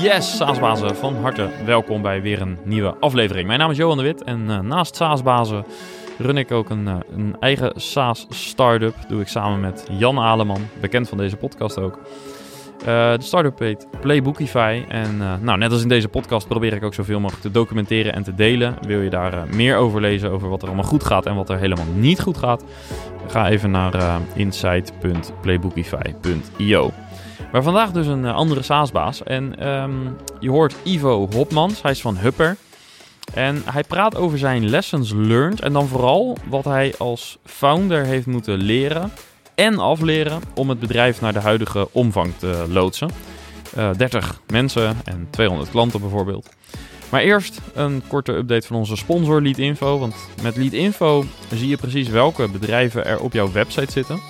Yes, Saasbazen, van harte welkom bij weer een nieuwe aflevering. Mijn naam is Johan de Wit en uh, naast Saasbazen run ik ook een, uh, een eigen SaaS startup. Doe ik samen met Jan Aleman, bekend van deze podcast ook. Uh, de startup heet Playbookify. En nou, net als in deze podcast probeer ik ook zoveel mogelijk te documenteren en te delen. Wil je daar meer over lezen, over wat er allemaal goed gaat en wat er helemaal niet goed gaat? Ga even naar insight.playbookify.io. Maar vandaag dus een andere SaaS-baas. En um, je hoort Ivo Hopmans, hij is van Hupper. En hij praat over zijn lessons learned en dan vooral wat hij als founder heeft moeten leren en afleren om het bedrijf naar de huidige omvang te loodsen. Uh, 30 mensen en 200 klanten bijvoorbeeld. Maar eerst een korte update van onze sponsor Leadinfo. Want met Leadinfo zie je precies welke bedrijven er op jouw website zitten.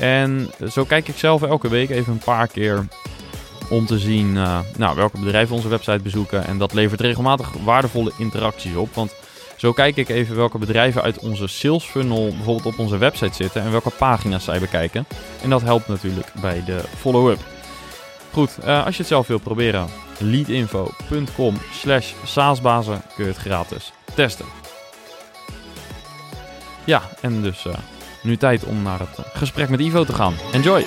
En zo kijk ik zelf elke week even een paar keer om te zien uh, nou, welke bedrijven onze website bezoeken. En dat levert regelmatig waardevolle interacties op. Want zo kijk ik even welke bedrijven uit onze sales funnel bijvoorbeeld op onze website zitten en welke pagina's zij bekijken. En dat helpt natuurlijk bij de follow-up. Goed, uh, als je het zelf wilt proberen, leadinfo.com slash saasbazen kun je het gratis testen. Ja, en dus uh, nu tijd om naar het gesprek met Ivo te gaan. Enjoy!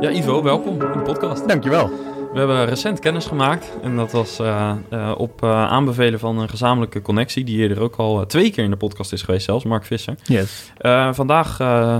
Ja, Ivo, welkom in de podcast. Dankjewel. We hebben recent kennis gemaakt en dat was uh, uh, op uh, aanbevelen van een gezamenlijke connectie die hier er ook al twee keer in de podcast is geweest zelfs, Mark Visser. Yes. vandaag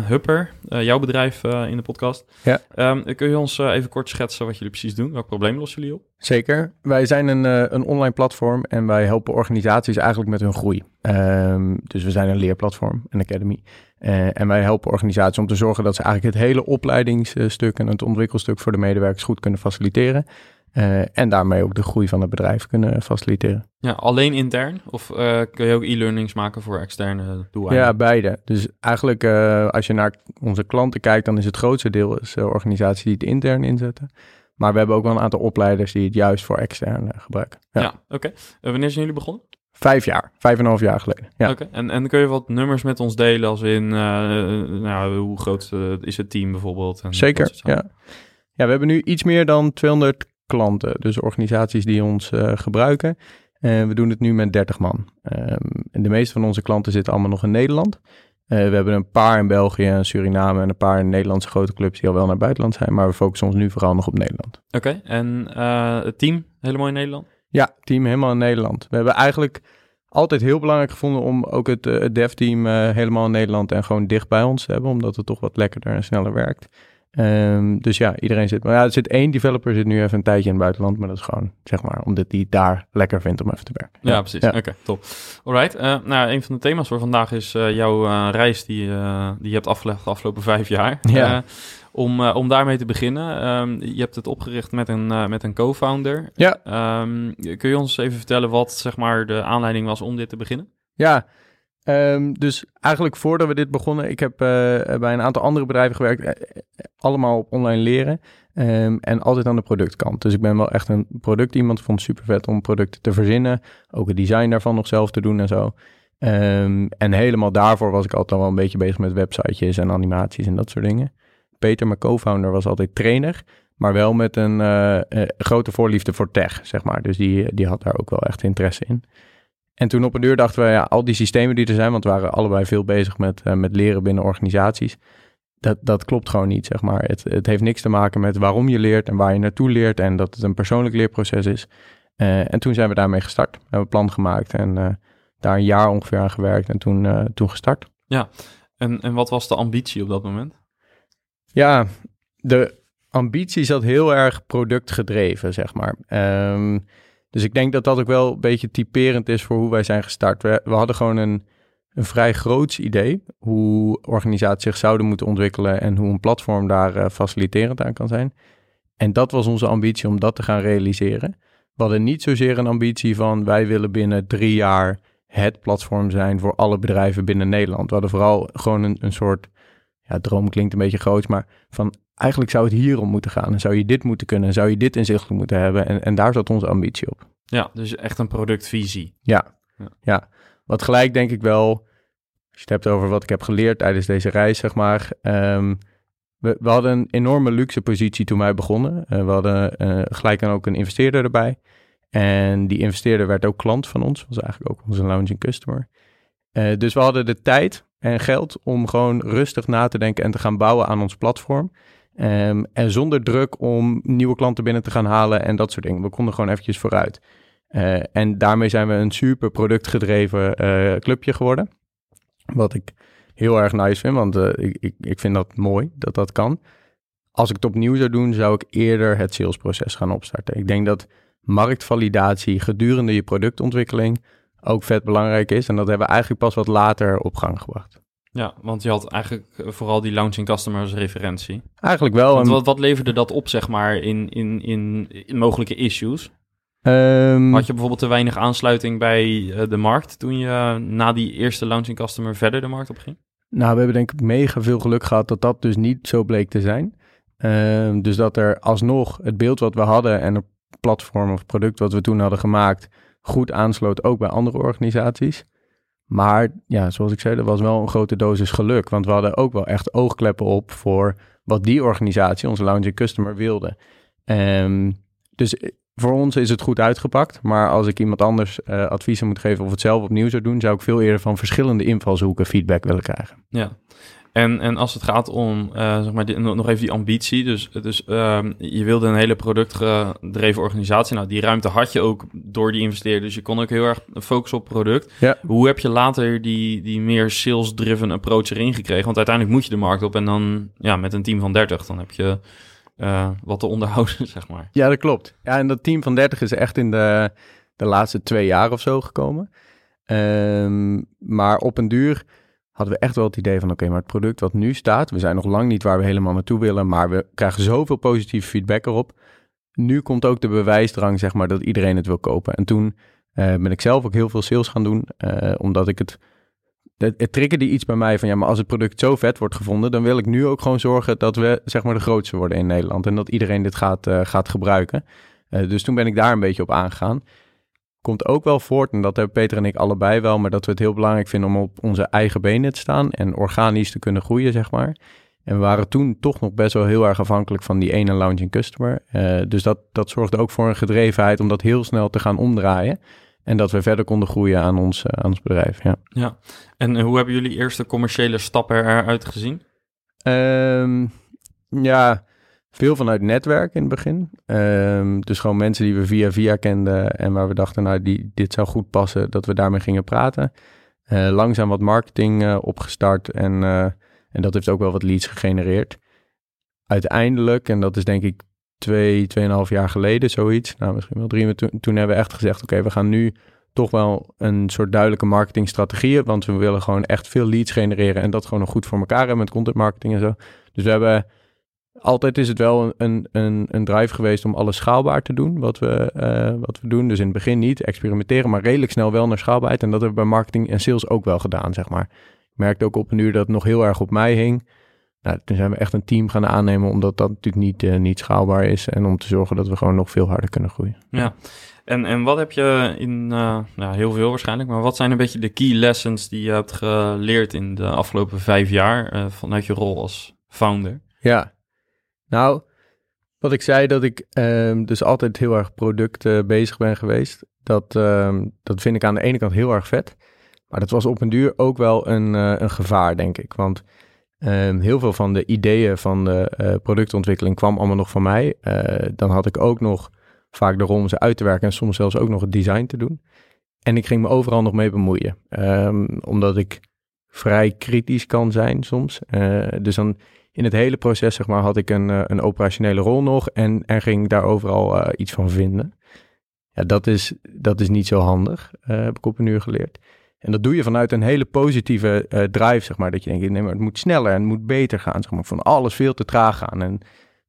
Hupper, jouw bedrijf in de podcast. Ja. Um, kun je ons even kort schetsen wat jullie precies doen? Welk probleem lossen jullie op? Zeker. Wij zijn een, een online platform en wij helpen organisaties eigenlijk met hun groei. Um, dus we zijn een leerplatform, een academy. Uh, en wij helpen organisaties om te zorgen dat ze eigenlijk het hele opleidingsstuk en het ontwikkelstuk voor de medewerkers goed kunnen faciliteren. Uh, en daarmee ook de groei van het bedrijf kunnen faciliteren. Ja, alleen intern? Of uh, kun je ook e-learnings maken voor externe doeleinden? Ja, beide. Dus eigenlijk als je naar onze klanten kijkt, dan is het grootste deel is, organisaties die het intern inzetten. Maar we hebben ook wel een aantal opleiders die het juist voor extern gebruiken. Ja, ja oké. Okay. wanneer zijn jullie begonnen? Vijf jaar, vijf en een half jaar geleden. Ja. Oké, en, en kun je wat nummers met ons delen als in, uh, nou, hoe groot uh, is het team bijvoorbeeld? En Zeker, ja. Ja, we hebben nu iets meer dan 200 klanten, dus organisaties die ons gebruiken. En we doen het nu met 30 man. Um, en de meeste van onze klanten zitten allemaal nog in Nederland. We hebben een paar in België en Suriname en een paar in Nederlandse grote clubs die al wel naar buitenland zijn. Maar we focussen ons nu vooral nog op Nederland. Oké, okay, en het team helemaal in Nederland? Ja, team helemaal in Nederland. We hebben eigenlijk altijd heel belangrijk gevonden om ook het, uh, het dev-team helemaal in Nederland en gewoon dicht bij ons te hebben, omdat het toch wat lekkerder en sneller werkt. Um, dus ja, iedereen zit. Maar ja, er zit één developer zit nu even een tijdje in het buitenland, maar dat is gewoon, zeg maar, omdat hij daar lekker vindt om even te werken. Ja, ja precies. Ja. Oké, okay, top. Alright. Uh, nou, een van de thema's voor vandaag is jouw reis die, die je hebt afgelegd de afgelopen vijf jaar. Ja. Om, om daarmee te beginnen, um, je hebt het opgericht met een, met een co-founder. Ja. Um, kun je ons even vertellen wat zeg maar, de aanleiding was om dit te beginnen? Ja, um, dus eigenlijk voordat we dit begonnen, ik heb uh, bij een aantal andere bedrijven gewerkt, allemaal op online leren en altijd aan de productkant. Dus ik ben wel echt een product iemand, vond super vet om producten te verzinnen, ook het design daarvan nog zelf te doen en zo. en helemaal daarvoor was ik altijd wel een beetje bezig met websitejes en animaties en dat soort dingen. Peter, mijn co-founder, was altijd trainer, maar wel met een grote voorliefde voor tech, zeg maar. Dus die, die had daar ook wel echt interesse in. En toen op een deur dachten we, ja, al die systemen die er zijn, want we waren allebei veel bezig met, uh, met leren binnen organisaties. Dat, dat klopt gewoon niet, zeg maar. Het, het heeft niks te maken met waarom je leert en waar je naartoe leert en dat het een persoonlijk leerproces is. en toen zijn we daarmee gestart. We hebben een plan gemaakt en daar een jaar ongeveer aan gewerkt en toen, toen gestart. Ja, en, en wat was de ambitie op dat moment? Ja, de ambitie zat heel erg productgedreven, zeg maar. Um, dus ik denk dat dat ook wel een beetje typerend is voor hoe wij zijn gestart. We, hadden gewoon een, een vrij groots idee hoe organisaties zich zouden moeten ontwikkelen en hoe een platform daar uh, faciliterend aan kan zijn. En dat was onze ambitie om dat te gaan realiseren. We hadden niet zozeer een ambitie van wij willen binnen drie jaar het platform zijn voor alle bedrijven binnen Nederland. We hadden vooral gewoon een, een soort ja, droom klinkt een beetje groot, maar van eigenlijk zou het hierom moeten gaan. En zou je dit moeten kunnen, zou je dit inzichtelijk moeten hebben. En, en daar zat onze ambitie op. Ja, dus echt een productvisie. Ja, ja. ja. Wat gelijk denk ik wel, als je het hebt over wat ik heb geleerd tijdens deze reis, zeg maar. Um, we, we hadden een enorme luxe positie toen wij begonnen. we hadden gelijk dan ook een investeerder erbij. En die investeerder werd ook klant van ons, was eigenlijk ook onze launching customer. dus we hadden de tijd en geld om gewoon rustig na te denken en te gaan bouwen aan ons platform. Um, en zonder druk om nieuwe klanten binnen te gaan halen en dat soort dingen. We konden gewoon eventjes vooruit. Uh, en daarmee zijn we een super productgedreven uh, clubje geworden. Wat ik heel erg nice vind, want uh, ik, ik, ik vind dat mooi dat dat kan. Als ik het opnieuw zou doen, zou ik eerder het salesproces gaan opstarten. Ik denk dat marktvalidatie gedurende je productontwikkeling ook vet belangrijk is. En dat hebben we eigenlijk pas wat later op gang gebracht. Ja, want je had eigenlijk eh, vooral die launching customer als referentie. Eigenlijk wel. Want wat, wat leverde dat op, zeg maar, in, in, in, mogelijke issues? Um, had je bijvoorbeeld te weinig aansluiting bij eh, de markt toen je na die eerste launching customer verder de markt op ging? Nou, we hebben denk ik mega veel geluk gehad dat dat dus niet zo bleek te zijn. Um, dus dat er alsnog het beeld wat we hadden en het platform of product wat we toen hadden gemaakt goed aansloot ook bij andere organisaties. Maar ja, zoals ik zei, dat was wel een grote dosis geluk. Want we hadden ook wel echt oogkleppen op voor wat die organisatie, onze Lounge Customer, wilde. Um, dus eh, voor ons is het goed uitgepakt. Maar als ik iemand anders uh, adviezen moet geven of het zelf opnieuw zou doen, zou ik veel eerder van verschillende invalshoeken feedback willen krijgen. Ja, en, en als het gaat om, uh, zeg maar, nog even die ambitie. Dus, dus uh, je wilde een hele productgedreven organisatie. Nou, die ruimte had je ook door die investeerders. Dus je kon ook heel erg focussen op product. Ja. Hoe heb je later die, die meer sales-driven approach erin gekregen? Want uiteindelijk moet je de markt op. En dan ja, met een team van 30, dan heb je uh, wat te onderhouden, zeg maar. Ja, dat klopt. Ja, en dat team van 30 is echt in de, de laatste twee jaar of zo gekomen. Um, maar op een duur hadden we echt wel het idee van oké, maar het product wat nu staat, we zijn nog lang niet waar we helemaal naartoe willen, maar we krijgen zoveel positieve feedback erop. Nu komt ook de bewijsdrang, zeg maar, dat iedereen het wil kopen. En toen uh, ben ik zelf ook heel veel sales gaan doen, uh, omdat ik het, het, het triggerde iets bij mij van ja, maar als het product zo vet wordt gevonden, dan wil ik nu ook gewoon zorgen dat we, zeg maar, de grootste worden in Nederland en dat iedereen dit gaat, uh, gaat gebruiken. dus toen ben ik daar een beetje op aangegaan komt ook wel voort, en dat hebben Peter en ik allebei wel, maar dat we het heel belangrijk vinden om op onze eigen benen te staan en organisch te kunnen groeien, zeg maar. En we waren toen toch nog best wel heel erg afhankelijk van die ene launching customer. Uh, dus dat, dat zorgde ook voor een gedrevenheid om dat heel snel te gaan omdraaien. En dat we verder konden groeien aan ons, uh, aan ons bedrijf. Ja. ja, en hoe hebben jullie eerste commerciële stappen eruit gezien? Um, ja, veel vanuit netwerk in het begin. Um, dus gewoon mensen die we via via kenden en waar we dachten, nou, die, dit zou goed passen, dat we daarmee gingen praten. Uh, langzaam wat marketing uh, opgestart en, uh, en dat heeft ook wel wat leads gegenereerd. Uiteindelijk, en dat is denk ik twee, tweeënhalf jaar geleden zoiets, nou misschien wel drie, toen, toen hebben we echt gezegd, oké, we gaan nu toch wel een soort duidelijke marketingstrategie, want we willen gewoon echt veel leads genereren en dat gewoon nog goed voor elkaar hebben met content marketing en zo. Dus we hebben altijd is het wel een, een, een drive geweest om alles schaalbaar te doen, wat we, uh, wat we doen. Dus in het begin niet experimenteren, maar redelijk snel wel naar schaalbaarheid. En dat hebben we bij marketing en sales ook wel gedaan, zeg maar. Ik merkte ook op een uur dat het nog heel erg op mij hing. Nou, toen zijn we echt een team gaan aannemen, omdat dat natuurlijk niet, uh, niet schaalbaar is. En om te zorgen dat we gewoon nog veel harder kunnen groeien. Ja, en, en wat heb je in, uh, nou, heel veel waarschijnlijk, maar wat zijn een beetje de key lessons die je hebt geleerd in de afgelopen vijf jaar vanuit je rol als founder? Ja, nou, wat ik zei, dat ik um, dus altijd heel erg product bezig ben geweest. Dat, um, dat vind ik aan de ene kant heel erg vet. Maar dat was op een duur ook wel een, uh, een gevaar, denk ik. Want um, heel veel van de ideeën van de uh, productontwikkeling kwam allemaal nog van mij. dan had ik ook nog vaak de rol om ze uit te werken en soms zelfs ook nog het design te doen. En ik ging me overal nog mee bemoeien. omdat ik vrij kritisch kan zijn soms. dus dan in het hele proces zeg maar, had ik een, uh, een operationele rol nog en, en ging daar overal uh, iets van vinden. Ja, dat is, dat is niet zo handig, uh, heb ik op een uur geleerd. En dat doe je vanuit een hele positieve drive, zeg maar. Dat je denkt, nee, maar het moet sneller en het moet beter gaan. Zeg maar, van alles veel te traag gaan. En,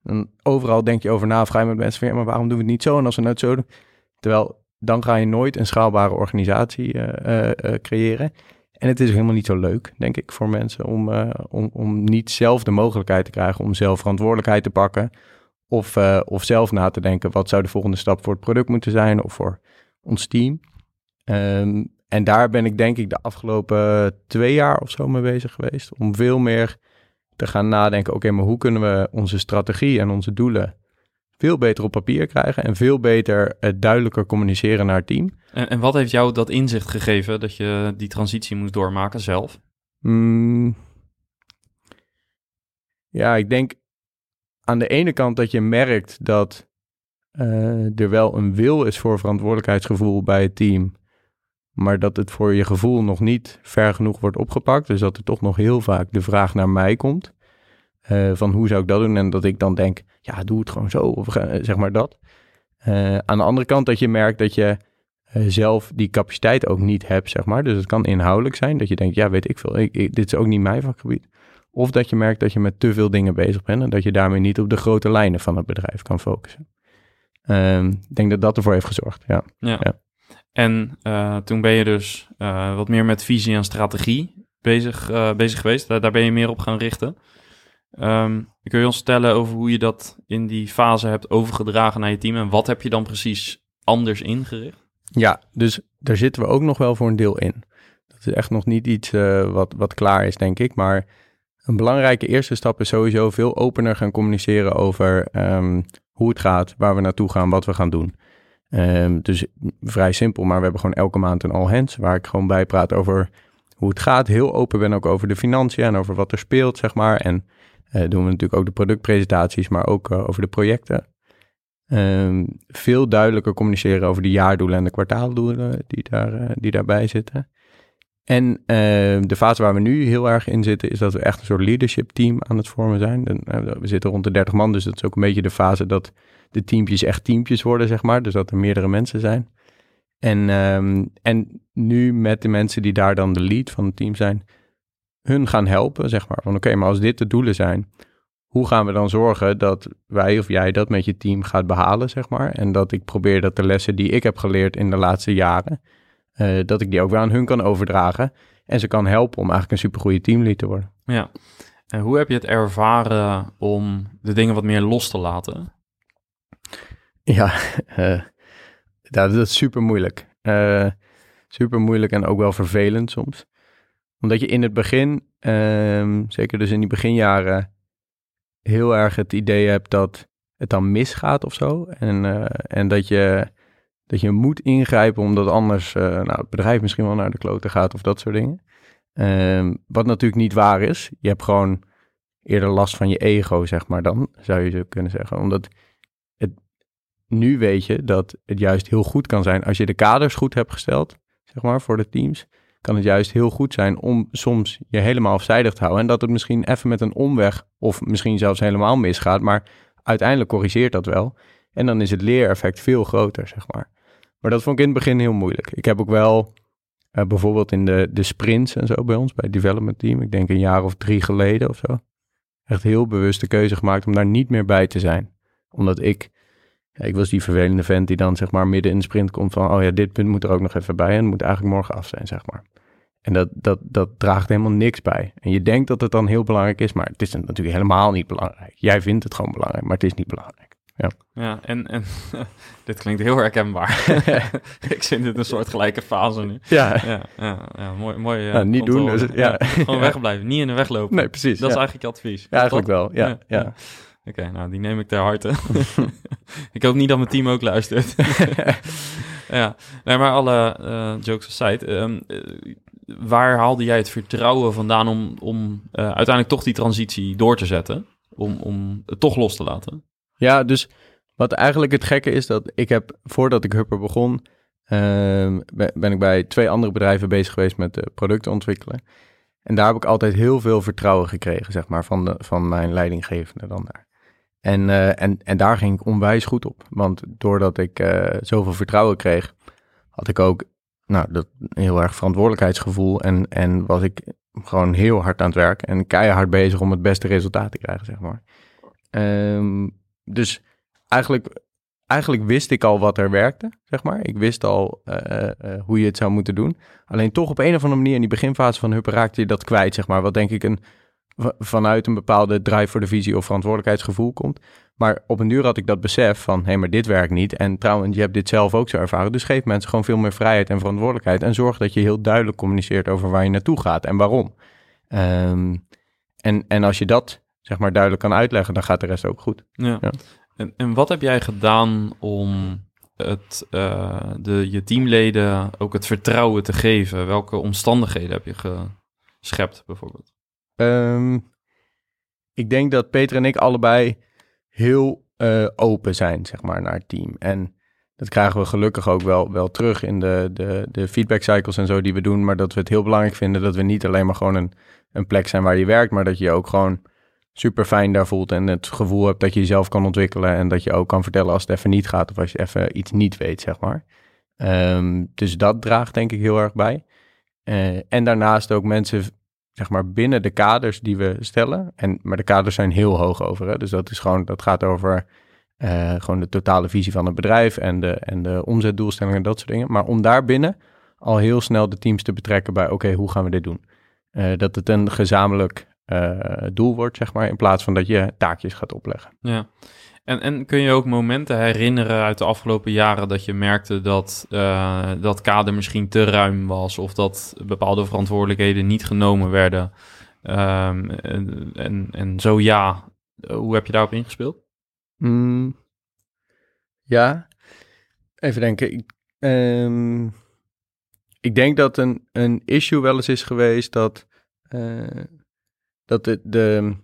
en overal denk je over na, of met mensen van, maar waarom doen we het niet zo? En als we het zo doen. Terwijl, dan ga je nooit een schaalbare organisatie creëren. En het is helemaal niet zo leuk, denk ik, voor mensen om, uh, om, om niet zelf de mogelijkheid te krijgen om zelf verantwoordelijkheid te pakken. Of, uh, of zelf na te denken, wat zou de volgende stap voor het product moeten zijn of voor ons team. Um, en daar ben ik denk ik de afgelopen twee jaar of zo mee bezig geweest. Om veel meer te gaan nadenken, oké, maar hoe kunnen we onze strategie en onze doelen veel beter op papier krijgen en veel beter uh, duidelijker communiceren naar het team. En, en wat heeft jou dat inzicht gegeven dat je die transitie moest doormaken zelf? Mm, ja, ik denk aan de ene kant dat je merkt dat uh, er wel een wil is voor verantwoordelijkheidsgevoel bij het team, maar dat het voor je gevoel nog niet ver genoeg wordt opgepakt. Dus dat er toch nog heel vaak de vraag naar mij komt. Uh, van hoe zou ik dat doen? En dat ik dan denk, ja, doe het gewoon zo, of uh, zeg maar dat. Uh, aan de andere kant dat je merkt dat je zelf die capaciteit ook niet hebt, zeg maar. Dus het kan inhoudelijk zijn, dat je denkt, ja, weet ik veel, ik, ik, dit is ook niet mijn vakgebied. Of dat je merkt dat je met te veel dingen bezig bent en dat je daarmee niet op de grote lijnen van het bedrijf kan focussen. Ehm, ik denk dat dat ervoor heeft gezorgd, ja. ja. ja. En toen ben je dus wat meer met visie en strategie bezig, bezig geweest. Daar, daar ben je meer op gaan richten. Um, kun je ons vertellen over hoe je dat in die fase hebt overgedragen naar je team en wat heb je dan precies anders ingericht? Ja, dus daar zitten we ook nog wel voor een deel in. Dat is echt nog niet iets uh, wat, wat klaar is, denk ik. Maar een belangrijke eerste stap is sowieso veel opener gaan communiceren over um, hoe het gaat, waar we naartoe gaan, wat we gaan doen. Um, dus vrij simpel, maar we hebben gewoon elke maand een all hands waar ik gewoon bij praat over hoe het gaat. Heel open ben ook over de financiën en over wat er speelt, zeg maar. En doen we natuurlijk ook de productpresentaties, maar ook uh, over de projecten. Um, veel duidelijker communiceren over de jaardoelen en de kwartaaldoelen die, daar, uh, die daarbij zitten. En de fase waar we nu heel erg in zitten, is dat we echt een soort leadership team aan het vormen zijn. we zitten rond de 30 man, dus dat is ook een beetje de fase dat de teampjes echt teampjes worden, zeg maar. Dus dat er meerdere mensen zijn. En, um, en nu met de mensen die daar dan de lead van het team zijn, hun gaan helpen, zeg maar. Van oké, maar als dit de doelen zijn, hoe gaan we dan zorgen dat wij of jij dat met je team gaat behalen, zeg maar. En dat ik probeer dat de lessen die ik heb geleerd in de laatste jaren, uh, dat ik die ook weer aan hun kan overdragen. En ze kan helpen om eigenlijk een supergoeie teamlead te worden. Ja. En hoe heb je het ervaren om de dingen wat meer los te laten? Ja, uh, dat is super moeilijk. Uh, super moeilijk en ook wel vervelend soms omdat je in het begin, um, zeker dus in die beginjaren, heel erg het idee hebt dat het dan misgaat of zo. En, uh, en dat, je, dat je moet ingrijpen omdat anders uh, nou, het bedrijf misschien wel naar de kloten gaat of dat soort dingen. Um, wat natuurlijk niet waar is. Je hebt gewoon eerder last van je ego, zeg maar dan, zou je zo kunnen zeggen. Omdat het, nu weet je dat het juist heel goed kan zijn als je de kaders goed hebt gesteld, zeg maar, voor de teams kan het juist heel goed zijn om soms je helemaal afzijdig te houden. En dat het misschien even met een omweg of misschien zelfs helemaal misgaat, maar uiteindelijk corrigeert dat wel. En dan is het leereffect veel groter, zeg maar. Maar dat vond ik in het begin heel moeilijk. Ik heb ook wel uh, bijvoorbeeld in de, de sprints en zo bij ons, bij het development team, ik denk een jaar of drie geleden of zo, echt heel bewust de keuze gemaakt om daar niet meer bij te zijn. Omdat ik, ja, ik was die vervelende vent die dan zeg maar midden in de sprint komt van, oh ja, dit punt moet er ook nog even bij en moet eigenlijk morgen af zijn, zeg maar. En dat, dat, dat draagt helemaal niks bij. En je denkt dat het dan heel belangrijk is, maar het is natuurlijk helemaal niet belangrijk. Jij vindt het gewoon belangrijk, maar het is niet belangrijk. Ja, ja en, en dit klinkt heel herkenbaar. ik zit in een soort gelijke fase nu. Ja, ja, ja, ja mooi. mooi uh, niet doen. Dus, ja. ja. gewoon wegblijven, niet in de weg lopen. Nee, precies. Dat is eigenlijk je advies. Ja, eigenlijk wel. Ja, ja. Oké, okay, nou die neem ik ter harte. ik hoop niet dat mijn team ook luistert. ja, nee, maar alle uh, jokes aside. Um, waar haalde jij het vertrouwen vandaan om, om uh, uiteindelijk toch die transitie door te zetten? Om, om het toch los te laten? Ja, dus wat eigenlijk het gekke is dat ik heb, voordat ik Hupper begon, uh, ben ik bij twee andere bedrijven bezig geweest met producten ontwikkelen. En daar heb ik altijd heel veel vertrouwen gekregen, zeg maar, van, de, van mijn leidinggevende dan daar. En, uh, en, en daar ging ik onwijs goed op. Want doordat ik zoveel vertrouwen kreeg, had ik ook nou, dat heel erg verantwoordelijkheidsgevoel. En, en was ik gewoon heel hard aan het werk en keihard bezig om het beste resultaat te krijgen, zeg maar. Um, dus eigenlijk, eigenlijk wist ik al wat er werkte, zeg maar. Ik wist al uh, hoe je het zou moeten doen. Alleen toch op een of andere manier in die beginfase van Huppen raakte je dat kwijt, zeg maar. Wat denk ik een, vanuit een bepaalde drive voor de visie of verantwoordelijkheidsgevoel komt. Maar op een duur had ik dat besef van, hé, hey, maar dit werkt niet. En trouwens, je hebt dit zelf ook zo ervaren. Dus geef mensen gewoon veel meer vrijheid en verantwoordelijkheid. En zorg dat je heel duidelijk communiceert over waar je naartoe gaat en waarom. Um, En, en als je dat zeg maar duidelijk kan uitleggen, dan gaat de rest ook goed. Ja. Ja. En, en wat heb jij gedaan om het, eh, de, je teamleden ook het vertrouwen te geven? Welke omstandigheden heb je geschept bijvoorbeeld? Ehm, ik denk dat Peter en ik allebei heel eh, open zijn, zeg maar, naar het team. En dat krijgen we gelukkig ook wel, wel terug in de, de, de feedback cycles en zo die we doen. Maar dat we het heel belangrijk vinden dat we niet alleen maar gewoon een, een plek zijn waar je werkt, maar dat je ook gewoon super fijn daar voelt en het gevoel hebt dat je jezelf kan ontwikkelen en dat je ook kan vertellen als het even niet gaat of als je even iets niet weet, zeg maar. Ehm, dus dat draagt denk ik heel erg bij. Eh, en daarnaast ook mensen, zeg maar, binnen de kaders die we stellen. En, maar de kaders zijn heel hoog over. Hè? Dus dat is gewoon, dat gaat over eh, gewoon de totale visie van het bedrijf en de, en de omzetdoelstellingen en dat soort dingen. Maar om daarbinnen al heel snel de teams te betrekken bij, oké, hoe gaan we dit doen? Eh, dat het een gezamenlijk eh, doel wordt, zeg maar, in plaats van dat je taakjes gaat opleggen. Ja. En, en kun je ook momenten herinneren uit de afgelopen jaren dat je merkte dat eh, dat kader misschien te ruim was of dat bepaalde verantwoordelijkheden niet genomen werden? Ehm, en, en, zo ja, hoe heb je daarop ingespeeld? Mm, ja, even denken. Ik, ehm, ik denk dat een, een issue wel eens is geweest dat, eh, dat de, de,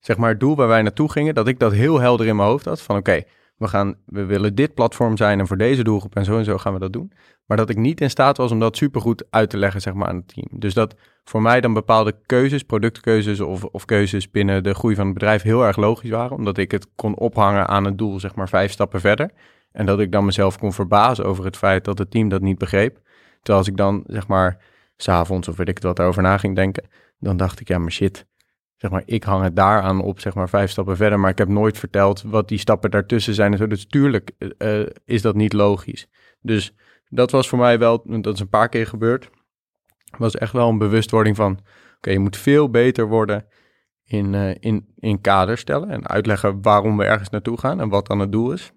zeg maar, het doel waar wij naartoe gingen, dat ik dat heel helder in mijn hoofd had. Van oké, we gaan, we willen dit platform zijn en voor deze doelgroep en zo en zo gaan we dat doen. Maar dat ik niet in staat was om dat supergoed uit te leggen, zeg maar, aan het team. Dus dat voor mij dan bepaalde keuzes, productkeuzes of, of keuzes binnen de groei van het bedrijf heel erg logisch waren. Omdat ik het kon ophangen aan het doel, zeg maar, vijf stappen verder. En dat ik dan mezelf kon verbazen over het feit dat het team dat niet begreep. Terwijl als ik dan, zeg maar, s'avonds of weet ik wat daarover na ging denken, dan dacht ik, ja, maar shit, zeg maar, ik hang het daaraan op, zeg maar, vijf stappen verder. Maar ik heb nooit verteld wat die stappen daartussen zijn en zo. Dus tuurlijk eh, is dat niet logisch. Dus dat was voor mij wel, dat is een paar keer gebeurd, was echt wel een bewustwording van, oké, je moet veel beter worden in, eh, in, in kader stellen en uitleggen waarom we ergens naartoe gaan en wat dan het doel is.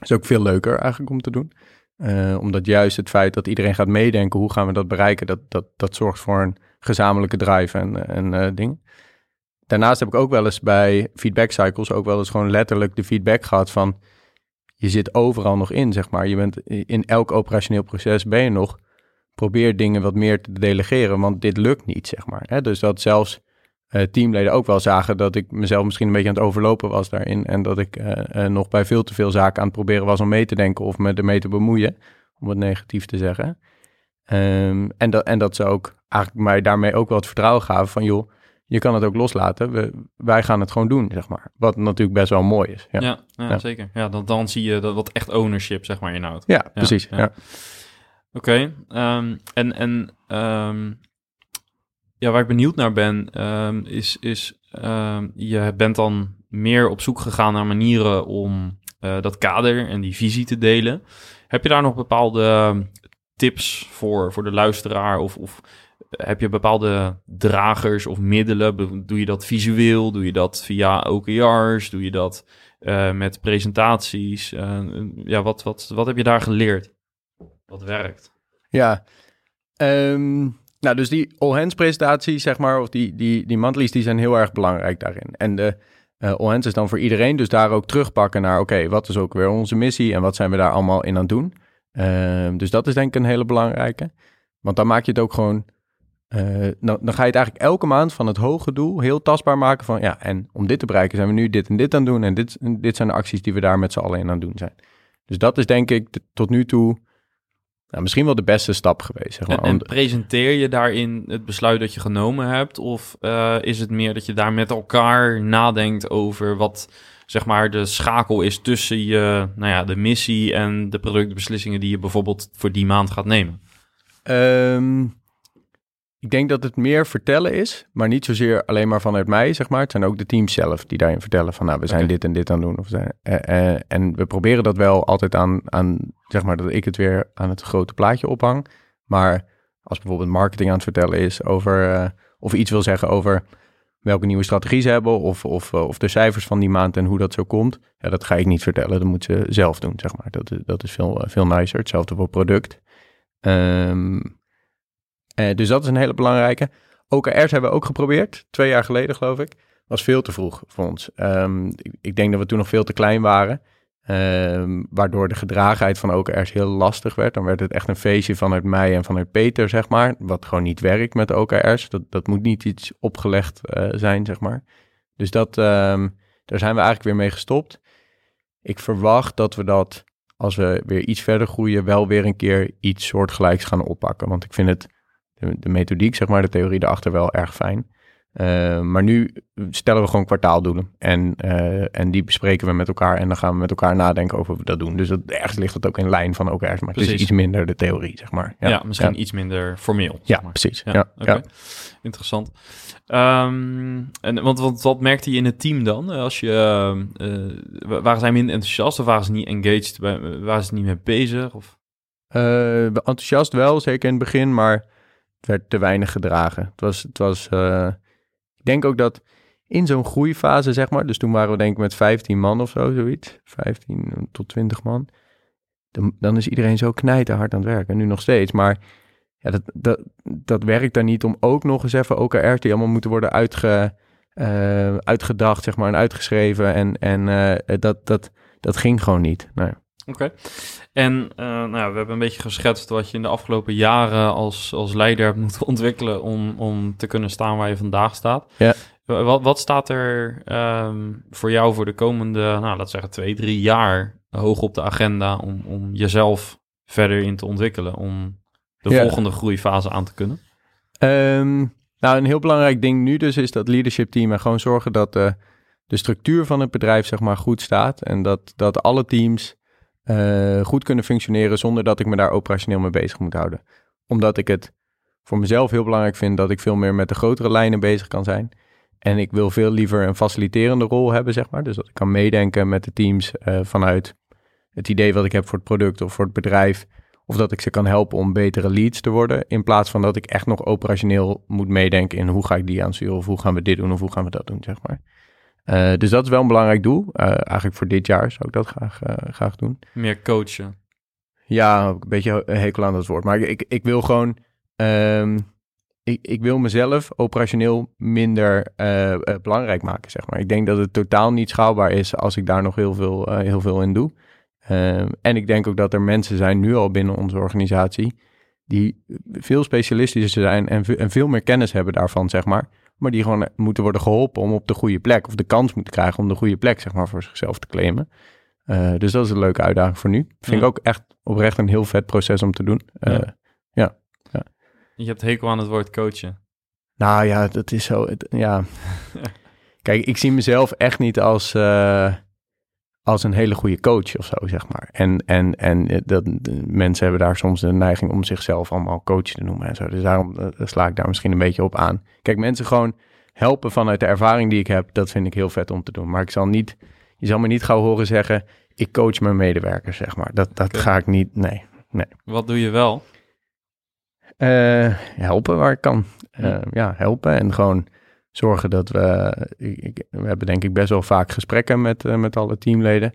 is ook veel leuker eigenlijk om te doen. Eh, omdat juist het feit dat iedereen gaat meedenken, hoe gaan we dat bereiken, dat, dat, dat zorgt voor een gezamenlijke drive en, en dingen. Daarnaast heb ik ook wel eens bij feedback cycles ook wel eens gewoon letterlijk de feedback gehad van je zit overal nog in, zeg maar. Je bent in elk operationeel proces ben je nog. Probeer dingen wat meer te delegeren, want dit lukt niet, zeg maar. Hè? Dus dat zelfs uh, teamleden ook wel zagen dat ik mezelf misschien een beetje aan het overlopen was daarin. En dat ik uh, uh, nog bij veel te veel zaken aan het proberen was om mee te denken of me ermee te bemoeien, om het negatief te zeggen. Um, en, dat, en dat ze ook eigenlijk mij daarmee ook wel het vertrouwen gaven van joh, je kan het ook loslaten. We, wij gaan het gewoon doen, zeg maar. Wat natuurlijk best wel mooi is. Ja, ja, ja, ja. zeker. Ja, dan, dan zie je dat wat echt ownership, zeg maar, inhoudt. Ja, precies. Ja. Oké. Okay, um, en en um, ja, waar ik benieuwd naar ben, um, is, is je bent dan meer op zoek gegaan naar manieren om uh, dat kader en die visie te delen. Heb je daar nog bepaalde tips voor, voor de luisteraar? Of, of heb je bepaalde dragers of middelen? Doe je dat visueel? Doe je dat via OKR's? Doe je dat uh, met presentaties? Uh, ja, wat, wat, wat heb je daar geleerd? Wat werkt? Ja, um, nou dus die all-hands presentaties, zeg maar, of die, die, die monthlies, die zijn heel erg belangrijk daarin. En de uh, all-hands is dan voor iedereen, dus daar ook terugpakken naar, oké, wat is ook weer onze missie en wat zijn we daar allemaal in aan het doen? Uh, dus dat is denk ik een hele belangrijke. Want dan maak je het ook gewoon uh, dan, dan, ga je het eigenlijk elke maand van het hoge doel heel tastbaar maken van ja, en om dit te bereiken zijn we nu dit en dit aan het doen en dit, dit zijn de acties die we daar met z'n allen in aan het doen zijn. Dus dat is denk ik de, tot nu toe nou, misschien wel de beste stap geweest. Zeg maar. en, en, presenteer je daarin het besluit dat je genomen hebt of uh, is het meer dat je daar met elkaar nadenkt over wat zeg maar de schakel is tussen je, nou ja, de missie en de productbeslissingen die je bijvoorbeeld voor die maand gaat nemen? Um, ik denk dat het meer vertellen is, maar niet zozeer alleen maar vanuit mij, zeg maar. Het zijn ook de teams zelf die daarin vertellen van, nou, we zijn okay. dit en dit aan het doen. Of zijn, uh, uh, en we proberen dat wel altijd aan, aan, zeg maar, dat ik het weer aan het grote plaatje ophang. Maar als bijvoorbeeld marketing aan het vertellen is over, uh, of iets wil zeggen over welke nieuwe strategie ze hebben, of, of, of de cijfers van die maand en hoe dat zo komt, ja, dat ga ik niet vertellen. Dat moet ze zelf doen, zeg maar. Dat, dat is veel, veel nicer. Hetzelfde voor product. Um, uh, dus dat is een hele belangrijke. OKR's hebben we ook geprobeerd, twee jaar geleden geloof ik. Was veel te vroeg voor ons. Ehm, ik, ik denk dat we toen nog veel te klein waren. Ehm, waardoor de gedragenheid van OKR's heel lastig werd. Dan werd het echt een feestje vanuit mij en vanuit Peter, zeg maar. Wat gewoon niet werkt met OKR's. Dat, dat moet niet iets opgelegd eh, zijn, zeg maar. Dus dat, ehm, daar zijn we eigenlijk weer mee gestopt. Ik verwacht dat we dat, als we weer iets verder groeien, wel weer een keer iets soortgelijks gaan oppakken. Want ik vind het, de, de methodiek, zeg maar, de theorie erachter wel erg fijn. Uh, maar nu stellen we gewoon kwartaaldoelen. En, uh, en die bespreken we met elkaar. En dan gaan we met elkaar nadenken over hoe we dat doen. Dus dat, ergens ligt dat ook in lijn van elkaar. Maar precies. het is iets minder de theorie, zeg maar. Ja, ja misschien ja. iets minder formeel. Ja, maar. precies. Ja, ja, okay. Interessant. Um, en, want, want wat merkte je in het team dan? Als je, uh, waren zij minder enthousiast of waren ze niet engaged? Waren ze niet mee bezig? Of? enthousiast wel, zeker in het begin. Maar werd te weinig gedragen. Het was... Het was ik denk ook dat in zo'n groeifase, zeg maar, dus toen waren we denk ik met 15 man of zo, zoiets, 15 tot 20 man, dan, dan is iedereen zo knijten hard aan het werken. Nu nog steeds, maar ja, dat, dat, dat werkt dan niet om ook nog eens even OKR's die allemaal moeten worden uitge, uh, uitgedacht, zeg maar, en uitgeschreven. En, en uh, dat, dat, dat ging gewoon niet. Nou. Okay. En uh, nou, we hebben een beetje geschetst wat je in de afgelopen jaren als, als leider hebt moeten ontwikkelen om, om te kunnen staan waar je vandaag staat. Ja. Wat, wat staat er um, voor jou voor de komende, nou, laten we zeggen, twee, drie jaar hoog op de agenda om, om jezelf verder in te ontwikkelen, om de ja. volgende groeifase aan te kunnen? Um, nou, een heel belangrijk ding nu dus is dat leadership team en gewoon zorgen dat uh, de structuur van het bedrijf zeg maar goed staat en dat, dat alle teams uh, goed kunnen functioneren zonder dat ik me daar operationeel mee bezig moet houden. Omdat ik het voor mezelf heel belangrijk vind dat ik veel meer met de grotere lijnen bezig kan zijn. En ik wil veel liever een faciliterende rol hebben, zeg maar. Dus dat ik kan meedenken met de teams uh, vanuit het idee wat ik heb voor het product of voor het bedrijf. Of dat ik ze kan helpen om betere leads te worden. In plaats van dat ik echt nog operationeel moet meedenken in hoe ga ik die aansturen. Of hoe gaan we dit doen of hoe gaan we dat doen, zeg maar. Uh, dus dat is wel een belangrijk doel. Uh, eigenlijk voor dit jaar zou ik dat graag, uh, graag doen. Meer coachen. Ja, een beetje hekel aan dat woord. Maar ik, ik wil gewoon... Um, ik, ik wil mezelf operationeel minder belangrijk maken, zeg maar. Ik denk dat het totaal niet schaalbaar is als ik daar nog heel veel, heel veel in doe. Uh, en ik denk ook dat er mensen zijn nu al binnen onze organisatie die veel specialistischer zijn en, en veel meer kennis hebben daarvan, zeg maar maar die gewoon moeten worden geholpen om op de goede plek, of de kans moeten krijgen om de goede plek, zeg maar, voor zichzelf te claimen. Uh, dus dat is een leuke uitdaging voor nu. Vind ja. ik ook echt oprecht een heel vet proces om te doen. Uh, ja. ja. ja. Je hebt hekel aan het woord coachen. Nou ja, dat is zo. Het, ja. Kijk, ik zie mezelf echt niet als, uh, als een hele goede coach of zo, zeg maar. En, en, en dat, mensen hebben daar soms de neiging om zichzelf allemaal coach te noemen en zo. Dus daarom uh, sla ik daar misschien een beetje op aan. Kijk, mensen gewoon helpen vanuit de ervaring die ik heb, dat vind ik heel vet om te doen. Maar ik zal niet, je zal me niet gauw horen zeggen, ik coach mijn medewerkers, zeg maar. Dat, dat okay. ga ik niet, nee, nee. Wat doe je wel? Uh, helpen waar ik kan. Uh, ja, helpen en gewoon zorgen dat we. Ik, we hebben denk ik best wel vaak gesprekken met, uh, met alle teamleden.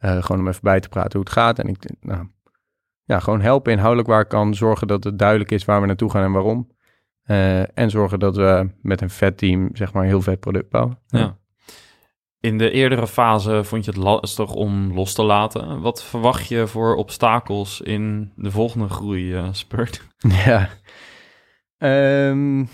Uh, gewoon om even bij te praten hoe het gaat. En ik, nou, ja, gewoon helpen inhoudelijk waar ik kan. Zorgen dat het duidelijk is waar we naartoe gaan en waarom. Uh, en zorgen dat we met een vet team, zeg maar, een heel vet product bouwen. Ja. ja. In de eerdere fase vond je het lastig om los te laten. Wat verwacht je voor obstakels in de volgende groei, spurt? Ja. Um,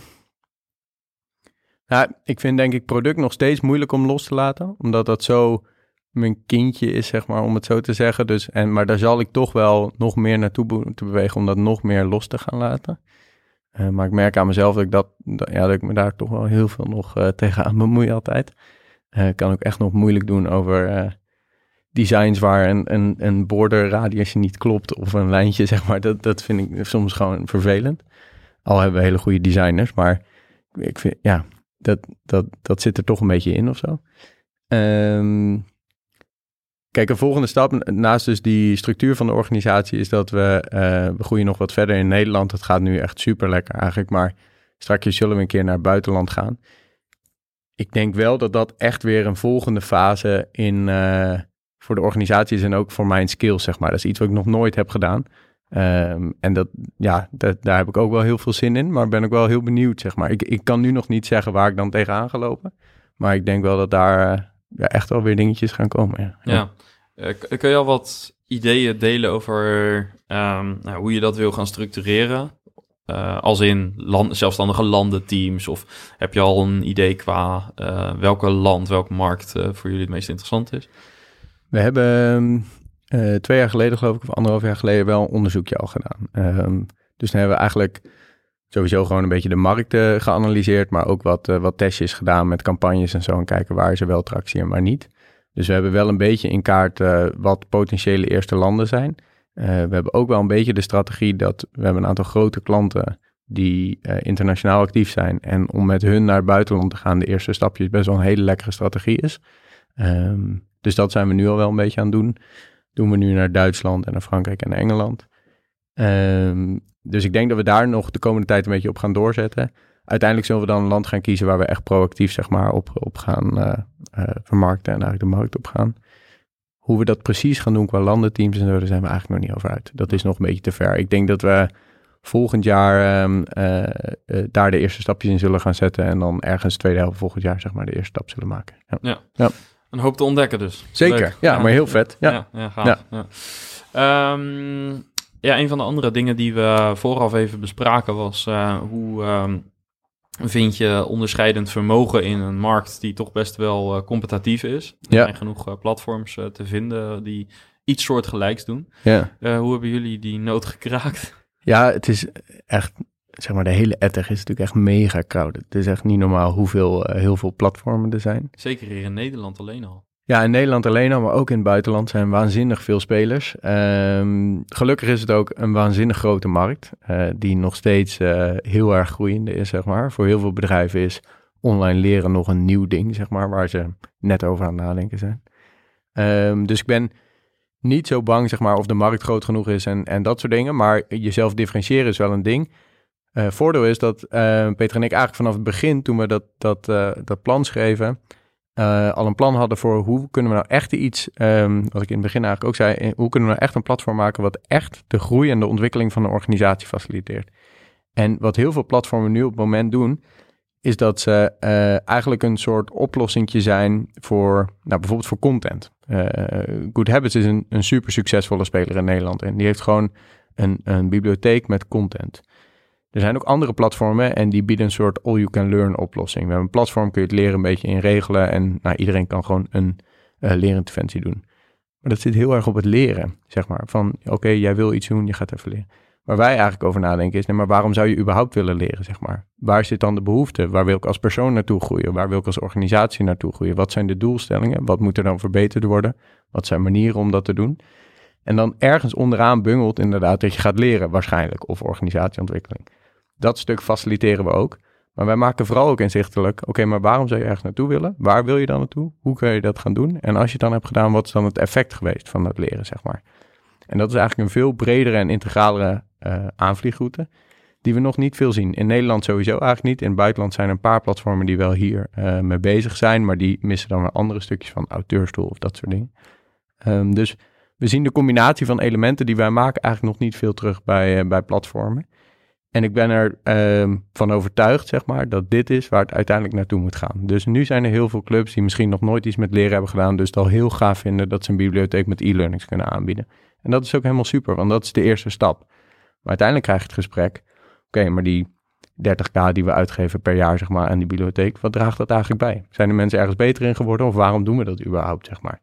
nou, ik vind denk ik product nog steeds moeilijk om los te laten. Omdat dat zo mijn kindje is, zeg maar, om het zo te zeggen. Dus, en, maar daar zal ik toch wel nog meer naartoe be te bewegen om dat nog meer los te gaan laten. Uh, maar ik merk aan mezelf dat ik, dat, ja, dat ik me daar toch wel heel veel nog uh, tegenaan bemoei altijd. Uh, kan ook echt nog moeilijk doen over designs waar een, een, een borderradiusje niet klopt of een lijntje, zeg maar. Dat, dat vind ik soms gewoon vervelend. Al hebben we hele goede designers, maar ik vind, ja, dat, dat, dat zit er toch een beetje in of zo. Um, kijk, een volgende stap naast dus die structuur van de organisatie is dat we, uh, we groeien nog wat verder in Nederland. Het gaat nu echt super lekker eigenlijk, maar straks zullen we een keer naar het buitenland gaan. Ik denk wel dat dat echt weer een volgende fase in, uh, voor de organisatie is en ook voor mijn skills, zeg maar. Dat is iets wat ik nog nooit heb gedaan. Ehm, en dat, ja, dat, daar heb ik ook wel heel veel zin in, maar ben ik wel heel benieuwd, zeg maar. Ik, ik kan nu nog niet zeggen waar ik dan tegenaan ga lopen, maar ik denk wel dat daar eh, ja, echt wel weer dingetjes gaan komen. Ja. Ja. Eh, k- kun je al wat ideeën delen over ehm, nou, hoe je dat wil gaan structureren? Eh, als in land, zelfstandige landenteams? Of heb je al een idee qua eh, welke land, welke markt eh, voor jullie het meest interessant is? We hebben eh, twee jaar geleden, geloof ik, of anderhalf jaar geleden, wel een onderzoekje al gedaan. Ehm, dus dan hebben we eigenlijk sowieso gewoon een beetje de markt eh, geanalyseerd, maar ook wat, eh, wat testjes gedaan met campagnes en zo. En kijken waar er wel tractie en waar niet. Dus we hebben wel een beetje in kaart wat potentiële eerste landen zijn. We hebben ook wel een beetje de strategie dat we hebben een aantal grote klanten die internationaal actief zijn. En om met hun naar het buitenland te gaan, de eerste stapjes best wel een hele lekkere strategie is. Ehm, dus dat zijn we nu al wel een beetje aan het doen. Doen we nu naar Duitsland en naar Frankrijk en naar Engeland. Ehm, dus ik denk dat we daar nog de komende tijd een beetje op gaan doorzetten. Uiteindelijk zullen we dan een land gaan kiezen waar we echt proactief zeg maar, op, op gaan eh, eh, vermarkten en eigenlijk de markt op gaan. Hoe we dat precies gaan doen qua landenteams en zo, daar zijn we eigenlijk nog niet over uit. Dat is nog een beetje te ver. Ik denk dat we volgend jaar ehm, eh, daar de eerste stapjes in zullen gaan zetten. En dan ergens tweede helft volgend jaar zeg maar de eerste stap zullen maken. Ja. Een hoop te ontdekken dus. Zeker, ja, maar heel vet. Ja. Ja, ja, gaaf. Ja. Ehm, ja, een van de andere dingen die we vooraf even bespraken was eh, hoe ehm, vind je onderscheidend vermogen in een markt die toch best wel eh, competitief is. Er Ja. zijn genoeg eh, platforms te vinden die iets soortgelijks doen. Ja. Hoe hebben jullie die nood gekraakt? Ja, het is echt, zeg maar, de hele ettig is natuurlijk echt mega crowded. Het is echt niet normaal hoeveel, eh, heel veel platformen er zijn. Zeker hier in Nederland alleen al. Ja, in Nederland alleen al, maar ook in het buitenland zijn waanzinnig veel spelers. Ehm, gelukkig is het ook een waanzinnig grote markt, eh, die nog steeds eh, heel erg groeiende is, zeg maar. Voor heel veel bedrijven is online leren nog een nieuw ding, zeg maar, waar ze net over aan het nadenken zijn. Ehm, dus ik ben niet zo bang, zeg maar, of de markt groot genoeg is en, en dat soort dingen. Maar jezelf differentiëren is wel een ding. Eh, voordeel is dat eh, Peter en ik eigenlijk vanaf het begin, toen we dat, dat, eh, dat plan schreven, al een plan hadden voor hoe kunnen we nou echt iets, ehm, wat ik in het begin eigenlijk ook zei, hoe kunnen we nou echt een platform maken wat echt de groei en de ontwikkeling van een organisatie faciliteert. En wat heel veel platformen nu op het moment doen, is dat ze eigenlijk een soort oplossingje zijn voor, nou, bijvoorbeeld voor content. Good Habits is een, een super succesvolle speler in Nederland en die heeft gewoon een, een bibliotheek met content. Er zijn ook andere platformen en die bieden een soort all-you-can-learn oplossing. We hebben een platform, kun je het leren een beetje in regelen en nou, iedereen kan gewoon een eh leerinterventie doen. Maar dat zit heel erg op het leren, zeg maar. Van, oké, jij wil iets doen, je gaat even leren. Waar wij eigenlijk over nadenken is, maar waarom zou je überhaupt willen leren, zeg maar? Waar zit dan de behoefte? Waar wil ik als persoon naartoe groeien? Waar wil ik als organisatie naartoe groeien? Wat zijn de doelstellingen? Wat moet er dan verbeterd worden? Wat zijn manieren om dat te doen? En dan ergens onderaan bungelt inderdaad dat je gaat leren, waarschijnlijk, of organisatieontwikkeling. Dat stuk faciliteren we ook. Maar wij maken vooral ook inzichtelijk, oké, maar waarom zou je ergens naartoe willen? Waar wil je dan naartoe? Hoe kun je dat gaan doen? En als je het dan hebt gedaan, wat is dan het effect geweest van dat leren, zeg maar? En dat is eigenlijk een veel bredere en integralere eh, aanvliegroute, die we nog niet veel zien. In Nederland sowieso eigenlijk niet. In het buitenland zijn er een paar platformen die wel hier eh, mee bezig zijn, maar die missen dan weer andere stukjes van auteurstoel of dat soort dingen. Ehm, dus we zien de combinatie van elementen die wij maken eigenlijk nog niet veel terug bij, eh, bij platformen. En ik ben er ehm, van overtuigd, zeg maar, dat dit is waar het uiteindelijk naartoe moet gaan. Dus nu zijn er heel veel clubs die misschien nog nooit iets met leren hebben gedaan, dus het al heel gaaf vinden dat ze een bibliotheek met e-learnings kunnen aanbieden. En dat is ook helemaal super, want dat is de eerste stap. Maar uiteindelijk krijg je het gesprek, oké, maar die 30k die we uitgeven per jaar, zeg maar, aan die bibliotheek, wat draagt dat eigenlijk bij? Zijn de mensen ergens beter in geworden of waarom doen we dat überhaupt, zeg maar?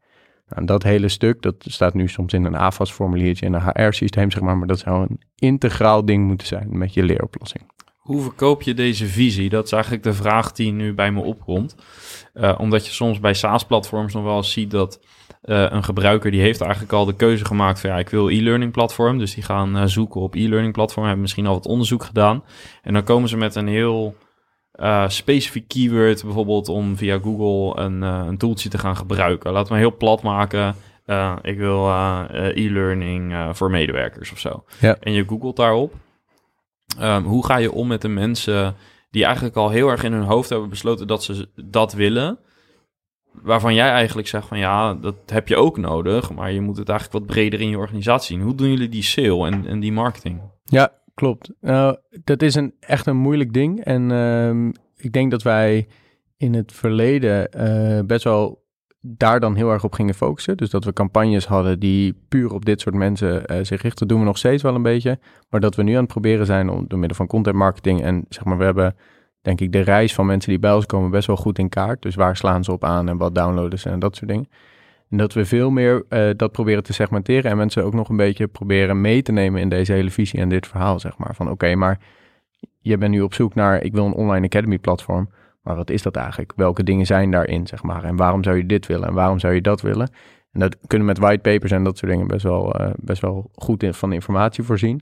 Nou, dat hele stuk, dat staat nu soms in een AFAS-formuliertje in een HR-systeem, zeg maar, maar dat zou een integraal ding moeten zijn met je leeroplossing. Hoe verkoop je deze visie? Dat is eigenlijk de vraag die nu bij me opkomt. Uh, omdat je soms bij SaaS-platforms nog wel eens ziet dat uh, een gebruiker die heeft eigenlijk al de keuze gemaakt van ja, ik wil e-learning platform. Dus die gaan uh, zoeken op e-learning platform, hebben misschien al wat onderzoek gedaan. En dan komen ze met een heel uh, specifiek keyword, bijvoorbeeld om via Google een, uh, een tooltje te gaan gebruiken. Laten we heel plat maken. Uh, ik wil e-learning voor medewerkers of zo. Ja. En je googelt daarop. Um, hoe ga je om met de mensen die eigenlijk al heel erg in hun hoofd hebben besloten dat ze dat willen, waarvan jij eigenlijk zegt van ja, dat heb je ook nodig, maar je moet het eigenlijk wat breder in je organisatie zien. Hoe doen jullie die sale en, en die marketing? Ja, klopt. Nou, dat is een, echt een moeilijk ding. En ehm, ik denk dat wij in het verleden eh, best wel daar dan heel erg op gingen focussen. Dus dat we campagnes hadden die puur op dit soort mensen uh, zich richten, doen we nog steeds wel een beetje. Maar dat we nu aan het proberen zijn om door middel van content marketing en zeg maar, we hebben denk ik de reis van mensen die bij ons komen best wel goed in kaart. Dus waar slaan ze op aan en wat downloaden ze en dat soort dingen. En dat we veel meer uh, dat proberen te segmenteren en mensen ook nog een beetje proberen mee te nemen in deze hele visie en dit verhaal, zeg maar. Van oké, maar je bent nu op zoek naar, ik wil een online academy platform. Maar wat is dat eigenlijk? Welke dingen zijn daarin, zeg maar? En waarom zou je dit willen en waarom zou je dat willen? En dat kunnen met whitepapers en dat soort dingen best wel, uh, best wel goed in, van informatie voorzien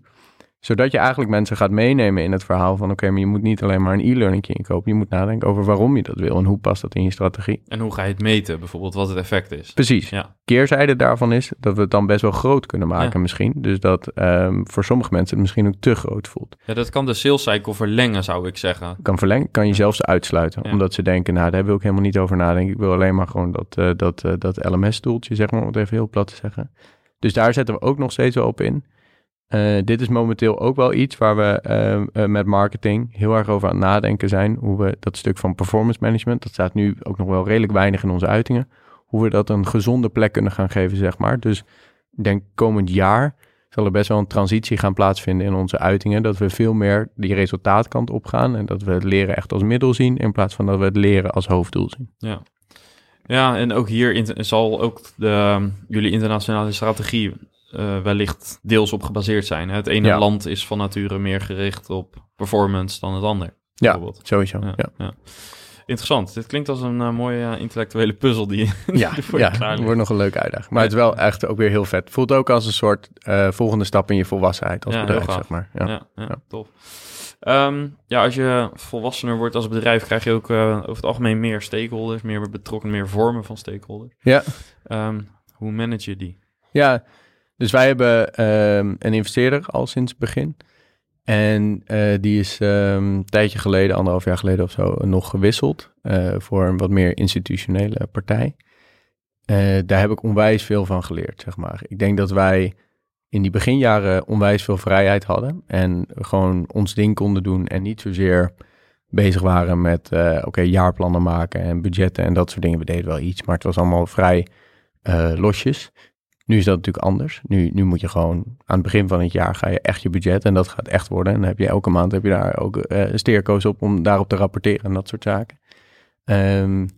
zodat je eigenlijk mensen gaat meenemen in het verhaal van... oké, maar je moet niet alleen maar een e-learning inkopen. Je moet nadenken over waarom je dat wil en hoe past dat in je strategie. En hoe ga je het meten, bijvoorbeeld wat het effect is. Precies. Ja. Keerzijde daarvan is dat we het dan best wel groot kunnen maken misschien. Dus dat um, voor sommige mensen het misschien ook te groot voelt. Ja, dat kan de sales cycle verlengen, zou ik zeggen. Kan verlengen, kan je zelfs uitsluiten. Omdat ze denken, nou, daar wil ik helemaal niet over nadenken. Ik wil alleen maar gewoon dat, uh, dat, uh, dat LMS-stoeltje, zeg maar, om het even heel plat te zeggen. Dus daar zetten we ook nog steeds wel op in. Uh, dit is momenteel ook wel iets waar we uh, uh, met marketing heel erg over aan het nadenken zijn. Hoe we dat stuk van performance management, dat staat nu ook nog wel redelijk weinig in onze uitingen. Hoe we dat een gezonde plek kunnen gaan geven, zeg maar. Dus ik denk komend jaar zal er best wel een transitie gaan plaatsvinden in onze uitingen. Dat we veel meer die resultaatkant op gaan. En dat we het leren echt als middel zien. In plaats van dat we het leren als hoofddoel zien. Ja. Ja, en ook hier zal ook de, jullie internationale strategie uh, wellicht deels op gebaseerd zijn. Het ene ja. land is van nature meer gericht op performance dan het ander. Ja, sowieso. Ja, ja. Interessant. Dit klinkt als een uh, mooie uh, intellectuele puzzel die, ja, voor ja, wordt nog een leuke uitdaging. Maar het is wel echt ook weer heel vet. Voelt ook als een soort volgende stap in je volwassenheid als bedrijf, zeg maar. Ja, ja, tof. Um, ja, als je volwassener wordt als bedrijf, krijg je ook over het algemeen meer stakeholders, meer betrokken, meer vormen van stakeholders. Ja. Um, hoe manage je die? Ja, dus wij hebben um, een investeerder al sinds het begin. En uh, die is um, een tijdje geleden, anderhalf jaar geleden of zo, nog gewisseld uh, voor een wat meer institutionele partij. Uh, daar heb ik onwijs veel van geleerd, zeg maar. Ik denk dat wij in die beginjaren onwijs veel vrijheid hadden en gewoon ons ding konden doen en niet zozeer bezig waren met, oké, jaarplannen maken en budgetten en dat soort dingen. We deden wel iets, maar het was allemaal vrij losjes. Nu is dat natuurlijk anders. Nu, nu moet je gewoon aan het begin van het jaar ga je echt je budget en dat gaat echt worden. En dan heb je elke maand heb je daar ook uh, steerkoos op om daarop te rapporteren en dat soort zaken. Um,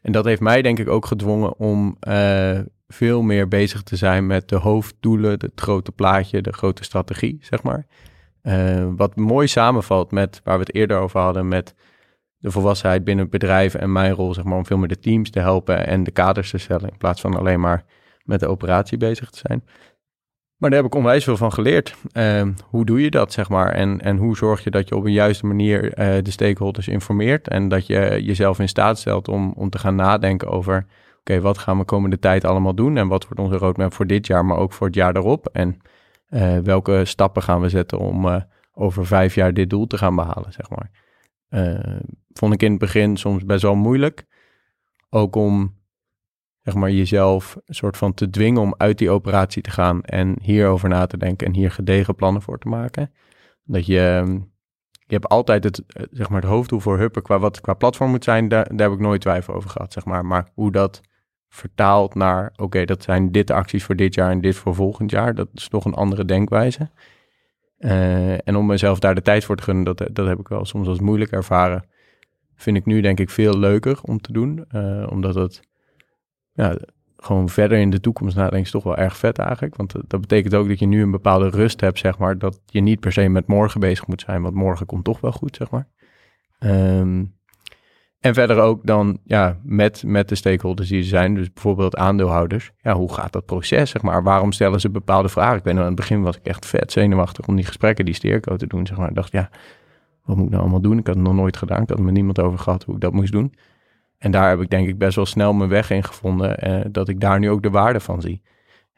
en dat heeft mij denk ik ook gedwongen om uh, veel meer bezig te zijn met de hoofddoelen, het grote plaatje, de grote strategie, zeg maar. Uh, wat mooi samenvalt met waar we het eerder over hadden, met de volwassenheid binnen het bedrijf en mijn rol, zeg maar, om veel meer de teams te helpen en de kaders te stellen, in plaats van alleen maar met de operatie bezig te zijn. Maar daar heb ik onwijs veel van geleerd. Uh, hoe doe je dat, zeg maar? En, en hoe zorg je dat je op een juiste manier uh, de stakeholders informeert en dat je jezelf in staat stelt om, om te gaan nadenken over, oké, wat gaan we komende tijd allemaal doen en wat wordt onze roadmap voor dit jaar, maar ook voor het jaar erop? En uh, welke stappen gaan we zetten om over vijf jaar dit doel te gaan behalen, zeg maar? vond ik in het begin soms best wel moeilijk. Ook om zeg maar, jezelf een soort van te dwingen om uit die operatie te gaan en hierover na te denken en hier gedegen plannen voor te maken. Dat je, ehm, je hebt altijd het, eh, zeg maar, het hoofddoel voor Hupper qua wat qua platform moet zijn, daar, daar heb ik nooit twijfel over gehad, zeg maar. Maar hoe dat vertaalt naar, oké, dat zijn dit de acties voor dit jaar en dit voor volgend jaar, dat is toch een andere denkwijze. Uh, en om mezelf daar de tijd voor te gunnen, dat, dat heb ik wel soms als moeilijk ervaren. Vind ik nu denk ik veel leuker om te doen, uh, omdat het ja, gewoon verder in de toekomst nadenken is toch wel erg vet eigenlijk. Want dat betekent ook dat je nu een bepaalde rust hebt, zeg maar. Dat je niet per se met morgen bezig moet zijn, want morgen komt toch wel goed, zeg maar. Um, en verder ook dan ja, met, met de stakeholders die er zijn, dus bijvoorbeeld aandeelhouders. Ja, hoe gaat dat proces, zeg maar? Waarom stellen ze bepaalde vragen? Ik ben aan het begin was ik echt vet zenuwachtig om die gesprekken, die steerco te doen, zeg maar. Ik dacht, ja, wat moet ik nou allemaal doen? Ik had het nog nooit gedaan. Ik had er met niemand over gehad hoe ik dat moest doen. En daar heb ik denk ik best wel snel mijn weg in gevonden. Eh, dat ik daar nu ook de waarde van zie.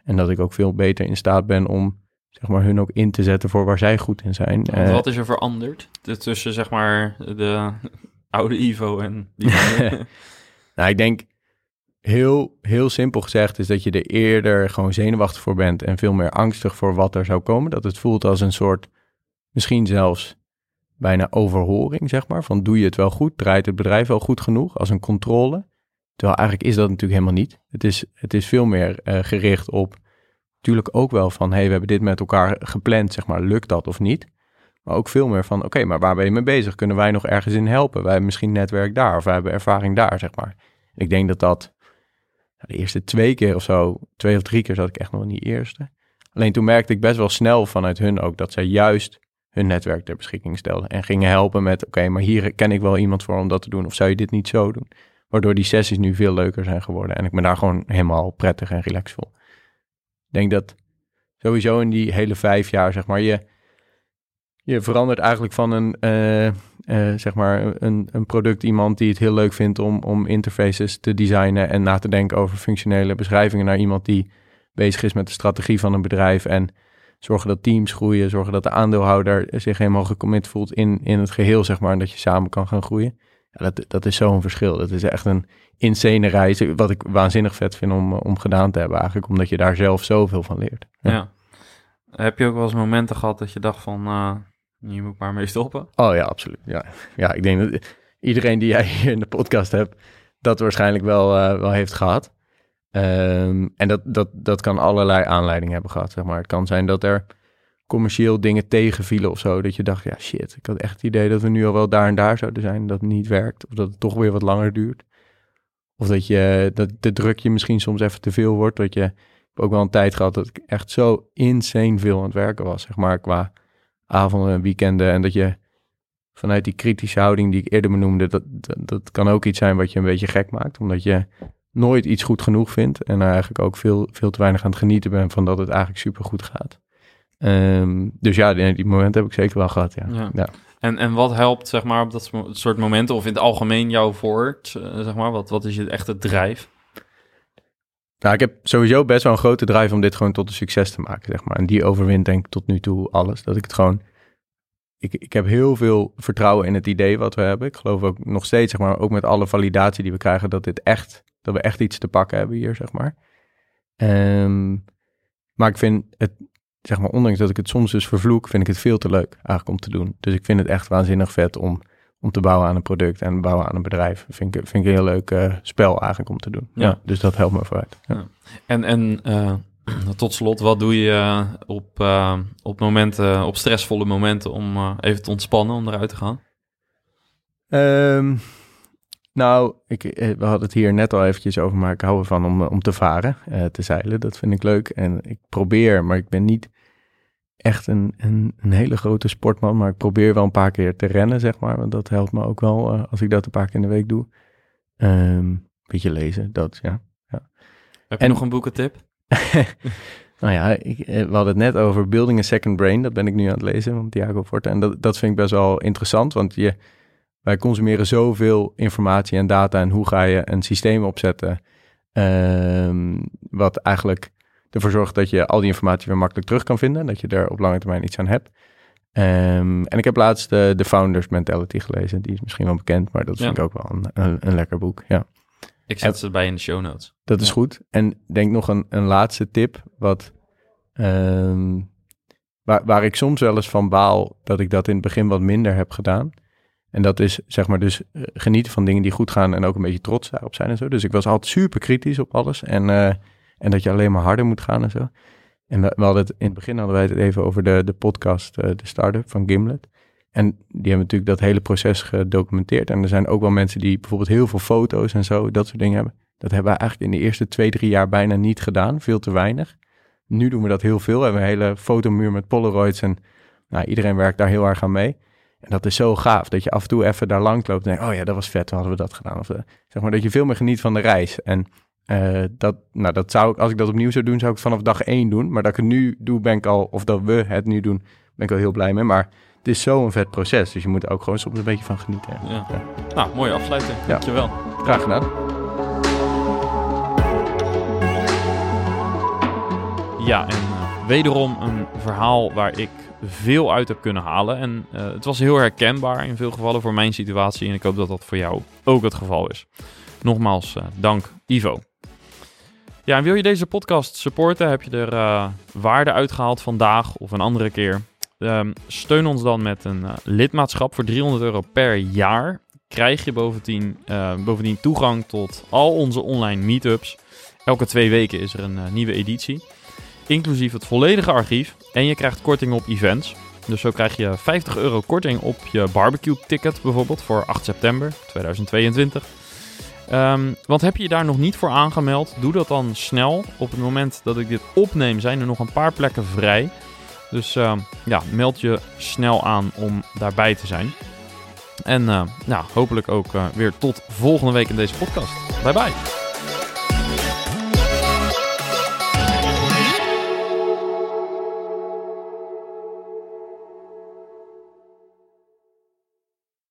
En dat ik ook veel beter in staat ben om zeg maar, hun ook in te zetten voor waar zij goed in zijn. Uh, wat is er veranderd tussen zeg maar de oude Ivo en die Nou, ik denk heel, heel simpel gezegd is dat je er eerder gewoon zenuwachtig voor bent en veel meer angstig voor wat er zou komen. Dat het voelt als een soort, misschien zelfs bijna overhoring, zeg maar. Van doe je het wel goed? Draait het bedrijf wel goed genoeg? Als een controle. Terwijl eigenlijk is dat natuurlijk helemaal niet. Het is, het is veel meer uh, gericht op, natuurlijk ook wel van, hey, we hebben dit met elkaar gepland, zeg maar, lukt dat of niet? Maar ook veel meer van, oké, maar waar ben je mee bezig? Kunnen wij nog ergens in helpen? Wij hebben misschien netwerk daar of wij hebben ervaring daar, zeg maar. ik denk dat dat de eerste twee keer of zo, twee of drie keer zat ik echt nog in die eerste. Alleen toen merkte ik best wel snel vanuit hun ook dat zij juist hun netwerk ter beschikking stelden. En gingen helpen met, oké, maar hier ken ik wel iemand voor om dat te doen. Of zou je dit niet zo doen? Waardoor die sessies nu veel leuker zijn geworden. En ik ben daar gewoon helemaal prettig en relaxed voor. Ik denk dat sowieso in die hele vijf jaar, zeg maar, je, je verandert eigenlijk van een, uh, uh, zeg maar, een, een product iemand die het heel leuk vindt om, om interfaces te designen en na te denken over functionele beschrijvingen naar iemand die bezig is met de strategie van een bedrijf en zorgen dat teams groeien, zorgen dat de aandeelhouder zich helemaal gecommit voelt in, in het geheel, zeg maar, en dat je samen kan gaan groeien. Ja, dat, dat is zo'n verschil. Dat is echt een insane reis, wat ik waanzinnig vet vind om, om gedaan te hebben eigenlijk, omdat je daar zelf zoveel van leert. Ja. Heb je ook wel eens momenten gehad dat je dacht van, uh, hier moet ik maar mee stoppen? Oh ja, absoluut. Ja, ja ik denk dat iedereen die jij hier in de podcast hebt, dat waarschijnlijk wel, uh, wel heeft gehad. Um, en dat, dat, dat kan allerlei aanleidingen hebben gehad, zeg maar. Het kan zijn dat er commercieel dingen tegenvielen of zo. Dat je dacht, ja shit, ik had echt het idee dat we nu al wel daar en daar zouden zijn. Dat het niet werkt. Of dat het toch weer wat langer duurt. Of dat, je, dat de druk je misschien soms even te veel wordt. Dat je ook wel een tijd gehad dat ik echt zo insane veel aan het werken was. Zeg maar qua avonden en weekenden. En dat je vanuit die kritische houding die ik eerder benoemde. Dat, dat kan ook iets zijn wat je een beetje gek maakt. Omdat je nooit iets goed genoeg vindt. En eigenlijk ook veel, veel te weinig aan het genieten ben van dat het eigenlijk super goed gaat. Um, dus ja, die, die momenten heb ik zeker wel gehad, ja. ja. En, en wat helpt, zeg maar, op dat soort momenten, of in het algemeen jou voort, uh, zeg maar, wat, wat is je echte drijf? Nou, ik heb sowieso best wel een grote drijf om dit gewoon tot een succes te maken, zeg maar. En die overwint denk ik tot nu toe alles. Dat ik het gewoon... Ik, ik heb heel veel vertrouwen in het idee wat we hebben. Ik geloof ook nog steeds, zeg maar, ook met alle validatie die we krijgen, dat dit echt dat we echt iets te pakken hebben hier, zeg maar. Um, maar ik vind het, zeg maar, ondanks dat ik het soms dus vervloek, vind ik het veel te leuk eigenlijk om te doen. Dus ik vind het echt waanzinnig vet om, om te bouwen aan een product en bouwen aan een bedrijf. Vind ik, vind ik een heel leuk uh, spel eigenlijk om te doen. Ja. dus dat helpt me vooruit. Ja. En, en uh, tot slot, wat doe je uh, op, op momenten, op stressvolle momenten om even te ontspannen, om eruit te gaan? Um, nou, ik, eh, we hadden het hier net al eventjes over, maar ik hou ervan om, om te varen, uh, te zeilen. Dat vind ik leuk. En ik probeer, maar ik ben niet echt een, een, een, hele grote sportman. Maar ik probeer wel een paar keer te rennen, zeg maar. Want dat helpt me ook wel uh, als ik dat een paar keer in de week doe. Um, beetje lezen, dat, ja. ja. Heb je en, nog een boekentip? nou ja, ik, we hadden het net over Building a Second Brain. Dat ben ik nu aan het lezen van Thiago Forte. En dat, dat vind ik best wel interessant, want je wij consumeren zoveel informatie en data en hoe ga je een systeem opzetten um, wat eigenlijk ervoor zorgt dat je al die informatie weer makkelijk terug kan vinden, dat je er op lange termijn iets aan hebt. Um, en ik heb laatst de, de Founders Mentality gelezen, die is misschien wel bekend, maar dat vind ik ook wel een, een, lekker boek, ja. Ik zet ze erbij in de show notes. Dat is goed. En denk nog een, een laatste tip, wat, um, waar, waar ik soms wel eens van baal dat ik dat in het begin wat minder heb gedaan. En dat is zeg maar dus uh, genieten van dingen die goed gaan en ook een beetje trots daarop zijn en zo. Dus ik was altijd super kritisch op alles en, uh, en dat je alleen maar harder moet gaan en zo. En we, hadden het in het begin hadden wij het even over de, de podcast, uh, de start-up van Gimlet. En die hebben natuurlijk dat hele proces gedocumenteerd. En er zijn ook wel mensen die bijvoorbeeld heel veel foto's en zo, dat soort dingen hebben. Dat hebben we eigenlijk in de eerste twee, drie jaar bijna niet gedaan. Veel te weinig. Nu doen we dat heel veel. We hebben een hele fotomuur met Polaroids en nou, iedereen werkt daar heel erg aan mee. En dat is zo gaaf, dat je af en toe even daar langs loopt en denkt, oh ja, dat was vet, hadden we dat gedaan. Of uh, zeg maar dat je veel meer geniet van de reis. En uh, dat, nou, dat zou ik, als ik dat opnieuw zou doen, zou ik het vanaf dag één doen. Maar dat ik het nu doe, ben ik al, of dat we het nu doen, ben ik al heel blij mee. Maar het is zo'n vet proces, dus je moet er ook gewoon soms een beetje van genieten. Ja. ja. Nou, mooie afsluiting. Ja. Dankjewel. Graag gedaan. Ja, en uh, wederom een verhaal waar ik veel uit heb kunnen halen. En uh, het was heel herkenbaar in veel gevallen voor mijn situatie. En ik hoop dat dat voor jou ook het geval is. Nogmaals, uh, dank Ivo. Ja, en wil je deze podcast supporten? Heb je er uh, waarde uitgehaald vandaag of een andere keer? Um, steun ons dan met een lidmaatschap voor 300 euro per jaar. Krijg je bovendien, bovendien toegang tot al onze online meetups. Elke twee weken is er een nieuwe editie. Inclusief het volledige archief. En je krijgt korting op events. Dus zo krijg je 50 euro korting op je barbecue ticket bijvoorbeeld voor 8 september 2022. Um, want heb je je daar nog niet voor aangemeld, doe dat dan snel. Op het moment dat ik dit opneem zijn er nog een paar plekken vrij. Dus uh, ja, meld je snel aan om daarbij te zijn. En uh, nou, hopelijk ook uh, weer tot volgende week in deze podcast. Bye bye.